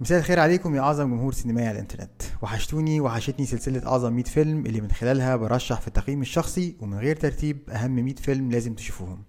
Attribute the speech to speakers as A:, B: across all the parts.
A: مساء الخير عليكم يا أعظم جمهور سينمائي على الإنترنت. وحشتوني وحشتني سلسلة أعظم 100 فيلم اللي من خلالها برشح في التقييم الشخصي ومن غير ترتيب أهم 100 فيلم لازم تشوفوهم.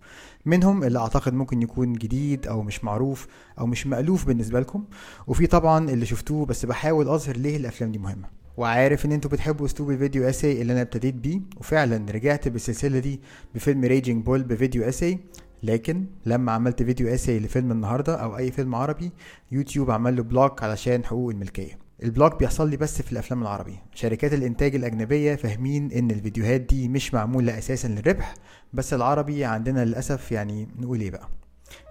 A: منهم اللي أعتقد ممكن يكون جديد أو مش معروف أو مش مألوف بالنسبة لكم. وفي طبعا اللي شفتوه بس بحاول أظهر ليه الأفلام دي مهمة. وعارف إن أنتوا بتحبوا أسلوب ال video essay اللي أنا ابتديت بيه. وفعلا رجعت بالسلسلة دي بفيلم Raging Bull ب video essay لكن لما عملت video essay لفيلم النهارده أو أي فيلم عربي يوتيوب عمل له block علشان حقوق الملكية. ال block بيحصل لي بس في الأفلام العربي. شركات الإنتاج الأجنبية فاهمين إن الفيديوهات دي مش معمولة أساسا للربح بس العربي عندنا للأسف يعني نقول إيه بقى؟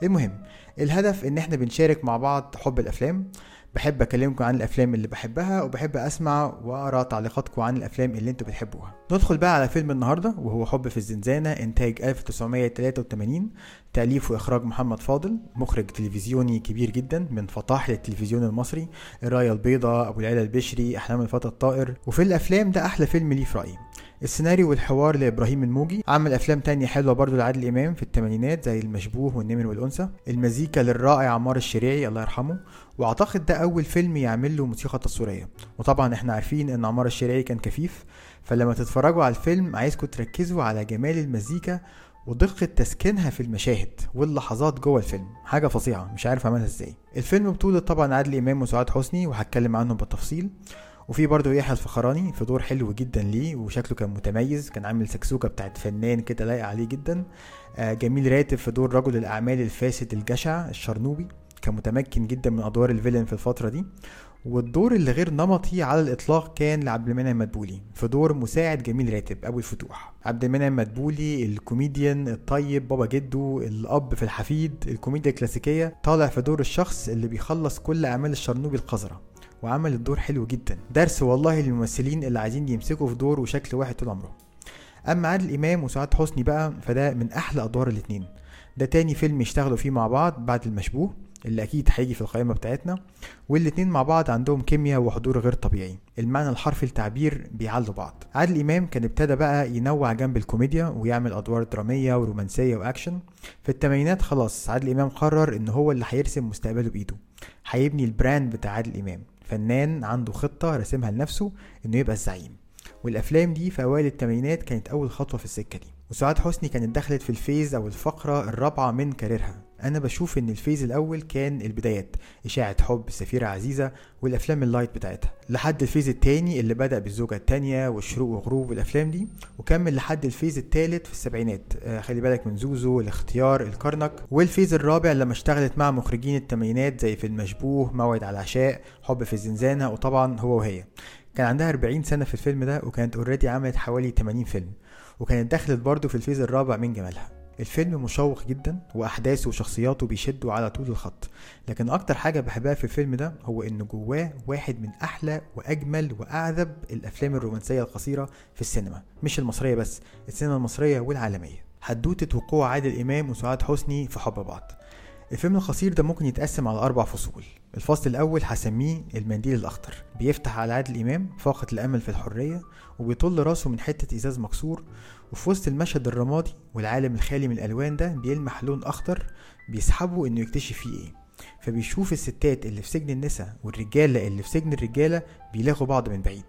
A: المهم الهدف إن إحنا بنشارك مع بعض حب الأفلام. بحب أكلمكم عن الأفلام اللي بحبها وبحب أسمع وأقرأ تعليقاتكم عن الأفلام اللي أنتوا بتحبوها. ندخل بقى على فيلم النهارده وهو حب في الزنزانة إنتاج 1983 تأليف وإخراج محمد فاضل مخرج تلفزيوني كبير جدا من فطاحل التلفزيون المصري الرايه البيضاء أبو العلا البشري أحلام الفتى الطائر. وفي الأفلام ده أحلى فيلم ليه في رأيي. السيناريو والحوار لإبراهيم الموجي عمل أفلام تانية حلوة برضو لعادل إمام في الثمانينات زي المشبوه والنمر والأنثى. المزيكا للرائع عمار الشريعي الله يرحمه. وأعتقد ده أول فيلم يعمل له موسيقى تصويرية. وطبعا إحنا عارفين إن عمار الشريعي كان كفيف فلما تتفرجوا على الفيلم عايزكم تركزوا على جمال المزيكا ودقة تسكينها في المشاهد واللحظات جوه الفيلم. حاجة فظيعة مش عارف أعملها إزاي. الفيلم بطولة طبعا عادل إمام وسعاد حسني وهتكلم عنهم بالتفصيل. وفي برضه يحيى الفخراني في دور حلو جدا ليه وشكله كان متميز كان عامل سكسوكة بتاعت فنان كده لايق عليه جدا. آه جميل راتب في دور رجل الأعمال الفاسد الجشع الشرنوبي. كان متمكن جدا من أدوار ال villain في الفترة دي. والدور اللي غير نمطي على الإطلاق كان لعبد المنعم مدبولي في دور مساعد جميل راتب أبو الفتوح. عبد المنعم مدبولي الكوميديان الطيب بابا جدو الأب في الحفيد الكوميديا الكلاسيكية طالع في دور الشخص اللي بيخلص كل أعمال الشرنوبي القذرة وعمل الدور حلو جدا. درس والله للممثلين اللي عايزين يمسكوا في دور وشكل واحد طول عمرهم أما عادل إمام وسعاد حسني بقى فده من أحلى أدوار الاتنين. ده تاني فيلم يشتغلوا فيه مع بعض بعد المشبوه. اللي أكيد هيجي في القائمة بتاعتنا والاتنين مع بعض عندهم كيمياء وحضور غير طبيعي. المعنى الحرفي التعبير بيعلوا بعض. عادل إمام كان ابتدى بقى ينوع جنب الكوميديا ويعمل أدوار درامية ورومانسية وأكشن. في الثمانينات خلاص عادل إمام قرر إن هو اللي هيرسم مستقبله بإيده. هيبني ال brand بتاع عادل إمام. فنان عنده خطة راسمها لنفسه إنه يبقى الزعيم. والأفلام دي في أوائل الثمانينات كانت أول خطوة في السكة دي. وسعاد حسني كانت دخلت في ال phase أو الفقرة الرابعة من career ها. أنا بشوف إن ال phase الأول كان البدايات إشاعة حب سفيرة عزيزة والأفلام ال light بتاعتها. لحد ال phase التاني اللي بدأ بالزوجة التانية والشروق وغروب والأفلام دي وكمل لحد ال phase التالت في السبعينات. آه خلي بالك من زوزو الاختيار الكرنك. وال phase الرابع لما اشتغلت مع مخرجين الثمانينات زي في المشبوه موعد على العشاء حب في الزنزانه وطبعا هو وهي. كان عندها 40 سنة في الفيلم ده وكانت already عملت حوالي 80 فيلم. وكانت دخلت برضه في ال phase الرابع من جمالها. الفيلم مشوق جدا وأحداثه وشخصياته بيشدوا على طول الخط. لكن أكتر حاجة بحبها في الفيلم ده هو إن جواه واحد من أحلى وأجمل وأعذب الأفلام الرومانسية القصيرة في السينما. مش المصرية بس السينما المصرية والعالمية. حدوتة وقوع عادل إمام وسعاد حسني في حب بعض. الفيلم القصير ده ممكن يتقسم على أربع فصول. الفصل الأول هسميه المنديل الأخضر بيفتح على عادل إمام فاقد الأمل في الحرية وبيطل راسه من حتة إزاز مكسور. وفي وسط المشهد الرمادي والعالم الخالي من الألوان ده بيلمح لون أخضر بيسحبه إنه يكتشف فيه إيه. فبيشوف الستات اللي في سجن النساء والرجالة اللي في سجن الرجالة بيلاقوا بعض من بعيد.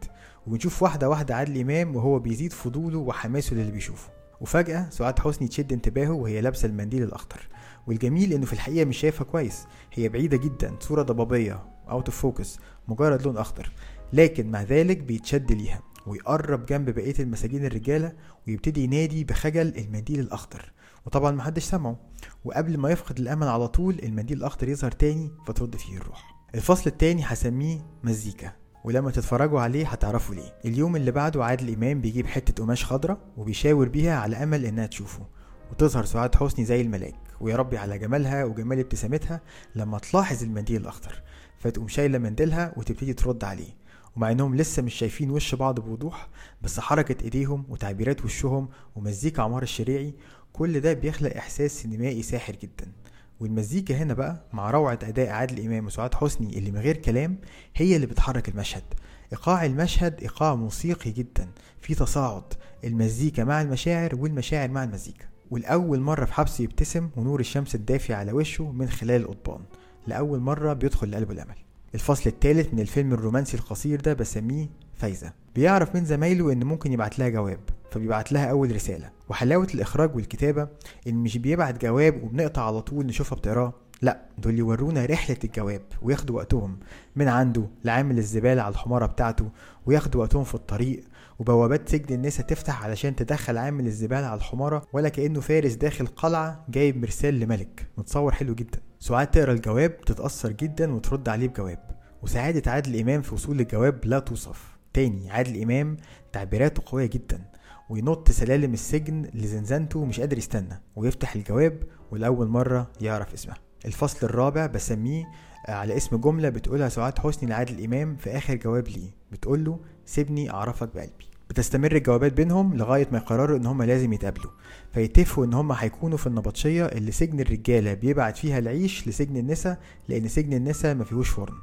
A: وبنشوف واحدة واحدة عادل إمام وهو بيزيد فضوله وحماسه للي بيشوفه. وفجأة سعاد حسني تشد انتباهه وهي لابسة المنديل الأخضر والجميل إنه في الحقيقة مش شايفها كويس. هي بعيدة جدا صورة ضبابية out of focus مجرد لون أخضر. لكن مع ذلك بيتشد ليها ويقرب جنب بقية المساجين الرجالة ويبتدي ينادي بخجل المنديل الأخضر. وطبعا محدش سمعه وقبل ما يفقد الأمل على طول المنديل الأخضر يظهر تاني فترد فيه الروح. الفصل التاني هسميه مزيكا. ولما تتفرجوا عليه هتعرفوا ليه. اليوم اللي بعده عادل إمام بيجيب حتة قماش خضرة وبيشاور بيها على أمل إنها تشوفه. وتظهر سعاد حسني زي الملاك. ويا ربي على جمالها وجمال ابتسامتها لما تلاحظ المنديل الأخضر. فتقوم شايلة منديلها وتبتدي ترد عليه. ومع إنهم لسه مش شايفين وش بعض بوضوح بس حركة إيديهم وتعبيرات وشهم ومزيكا عمار الشريعي كل ده بيخلق إحساس سينمائي ساحر جدا. والمزيكا هنا بقى مع روعة أداء عادل إمام وسعاد حسني اللي من غير كلام هي اللي بتحرك المشهد. إيقاع المشهد إيقاع موسيقي جدا في تصاعد. المزيكا مع المشاعر والمشاعر مع المزيكا. والأول مرة في حبس يبتسم ونور الشمس الدافي على وشه من خلال القضبان. لأول مرة بيدخل لقلبه الأمل. الفصل الثالث من الفيلم الرومانسي القصير ده بسميه فايزة. بيعرف من زمايله إن ممكن يبعت لها جواب فبيبعت لها أول رسالة. وحلاوة الإخراج والكتابة إن مش بيبعت جواب وبنقطع على طول نشوفها بتقراه لا دول يورونا رحلة الجواب وياخدوا وقتهم من عنده لعامل الزبالة على الحمارة بتاعته وياخدوا وقتهم في الطريق وبوابات سجن النسا تفتح علشان تدخل عامل الزبالة على الحمارة ولا كأنه فارس داخل قلعة جايب مرسال لملك. متصور حلو جدا. سعاد تقرأ الجواب تتأثر جدا وترد عليه بجواب. وسعادة عادل إمام في وصول الجواب لا توصف. تاني عادل إمام تعبيراته قوية جدا وينط سلالم السجن لزنزانته مش قادر يستنى ويفتح الجواب ولأول مرة يعرف اسمها. الفصل الرابع بسميه على اسم جملة بتقولها سعاد حسني لعادل إمام في آخر جواب ليه. بتقول له سيبني أعرفك بقلبي. بتستمر الجوابات بينهم لغاية ما يقرروا إن هما لازم يتقابلوا. فيتفقوا إن هما هيكونوا في النبطشية اللي سجن الرجالة بيبعت فيها العيش لسجن النسا لأن سجن النسا ما فيهوش فرن.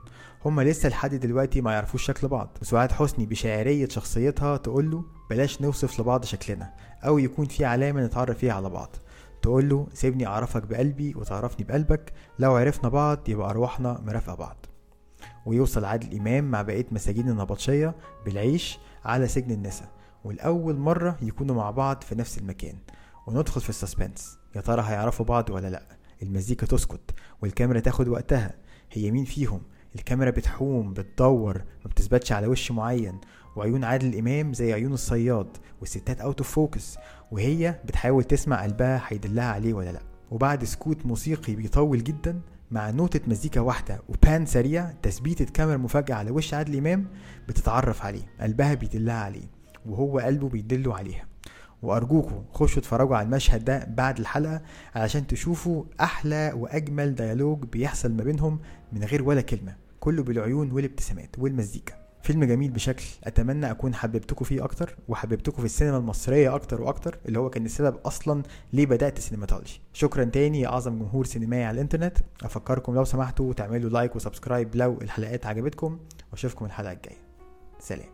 A: هما لسه لحد دلوقتي ما يعرفوش شكل بعض. وسعاد حسني بشاعرية شخصيتها تقول له بلاش نوصف لبعض شكلنا. أو يكون في علامة نتعرف فيها على بعض. تقول له سيبني أعرفك بقلبي وتعرفني بقلبك لو عرفنا بعض يبقى أرواحنا مرافقة بعض. ويوصل عادل إمام مع بقية مساجين النبطشية بالعيش على سجن النسا ولأول مرة يكونوا مع بعض في نفس المكان. وندخل في ال suspense يا ترى هيعرفوا بعض ولا لأ؟ المزيكا تسكت والكاميرا تاخد وقتها هي مين فيهم؟ الكاميرا بتحوم بتدور ما بتثبتش على وش معين. وعيون عادل إمام زي عيون الصياد والستات out of focus وهي بتحاول تسمع قلبها هيدلها عليه ولا لأ. وبعد سكوت موسيقي بيطول جدا مع نوتة مزيكا واحدة وبان سريع تثبيتة كاميرا مفاجأة على وش عادل إمام بتتعرف عليه قلبها بيدلها عليه وهو قلبه بيدله عليها. وأرجوكوا خشوا اتفرجوا على المشهد ده بعد الحلقة علشان تشوفوا أحلى وأجمل ديالوج بيحصل ما بينهم من غير ولا كلمة كله بالعيون والابتسامات والمزيكا. فيلم جميل بشكل أتمنى أكون حببتكم فيه أكتر وحببتكم في السينما المصرية أكتر وأكتر اللي هو كان السبب أصلا ليه بدأت السينماتولوجي. شكرا تاني يا أعظم جمهور سينمائي على الإنترنت. أفكركم لو سمحتوا تعملوا like و subscribe لو الحلقات عجبتكم وأشوفكم الحلقة الجاية. سلام.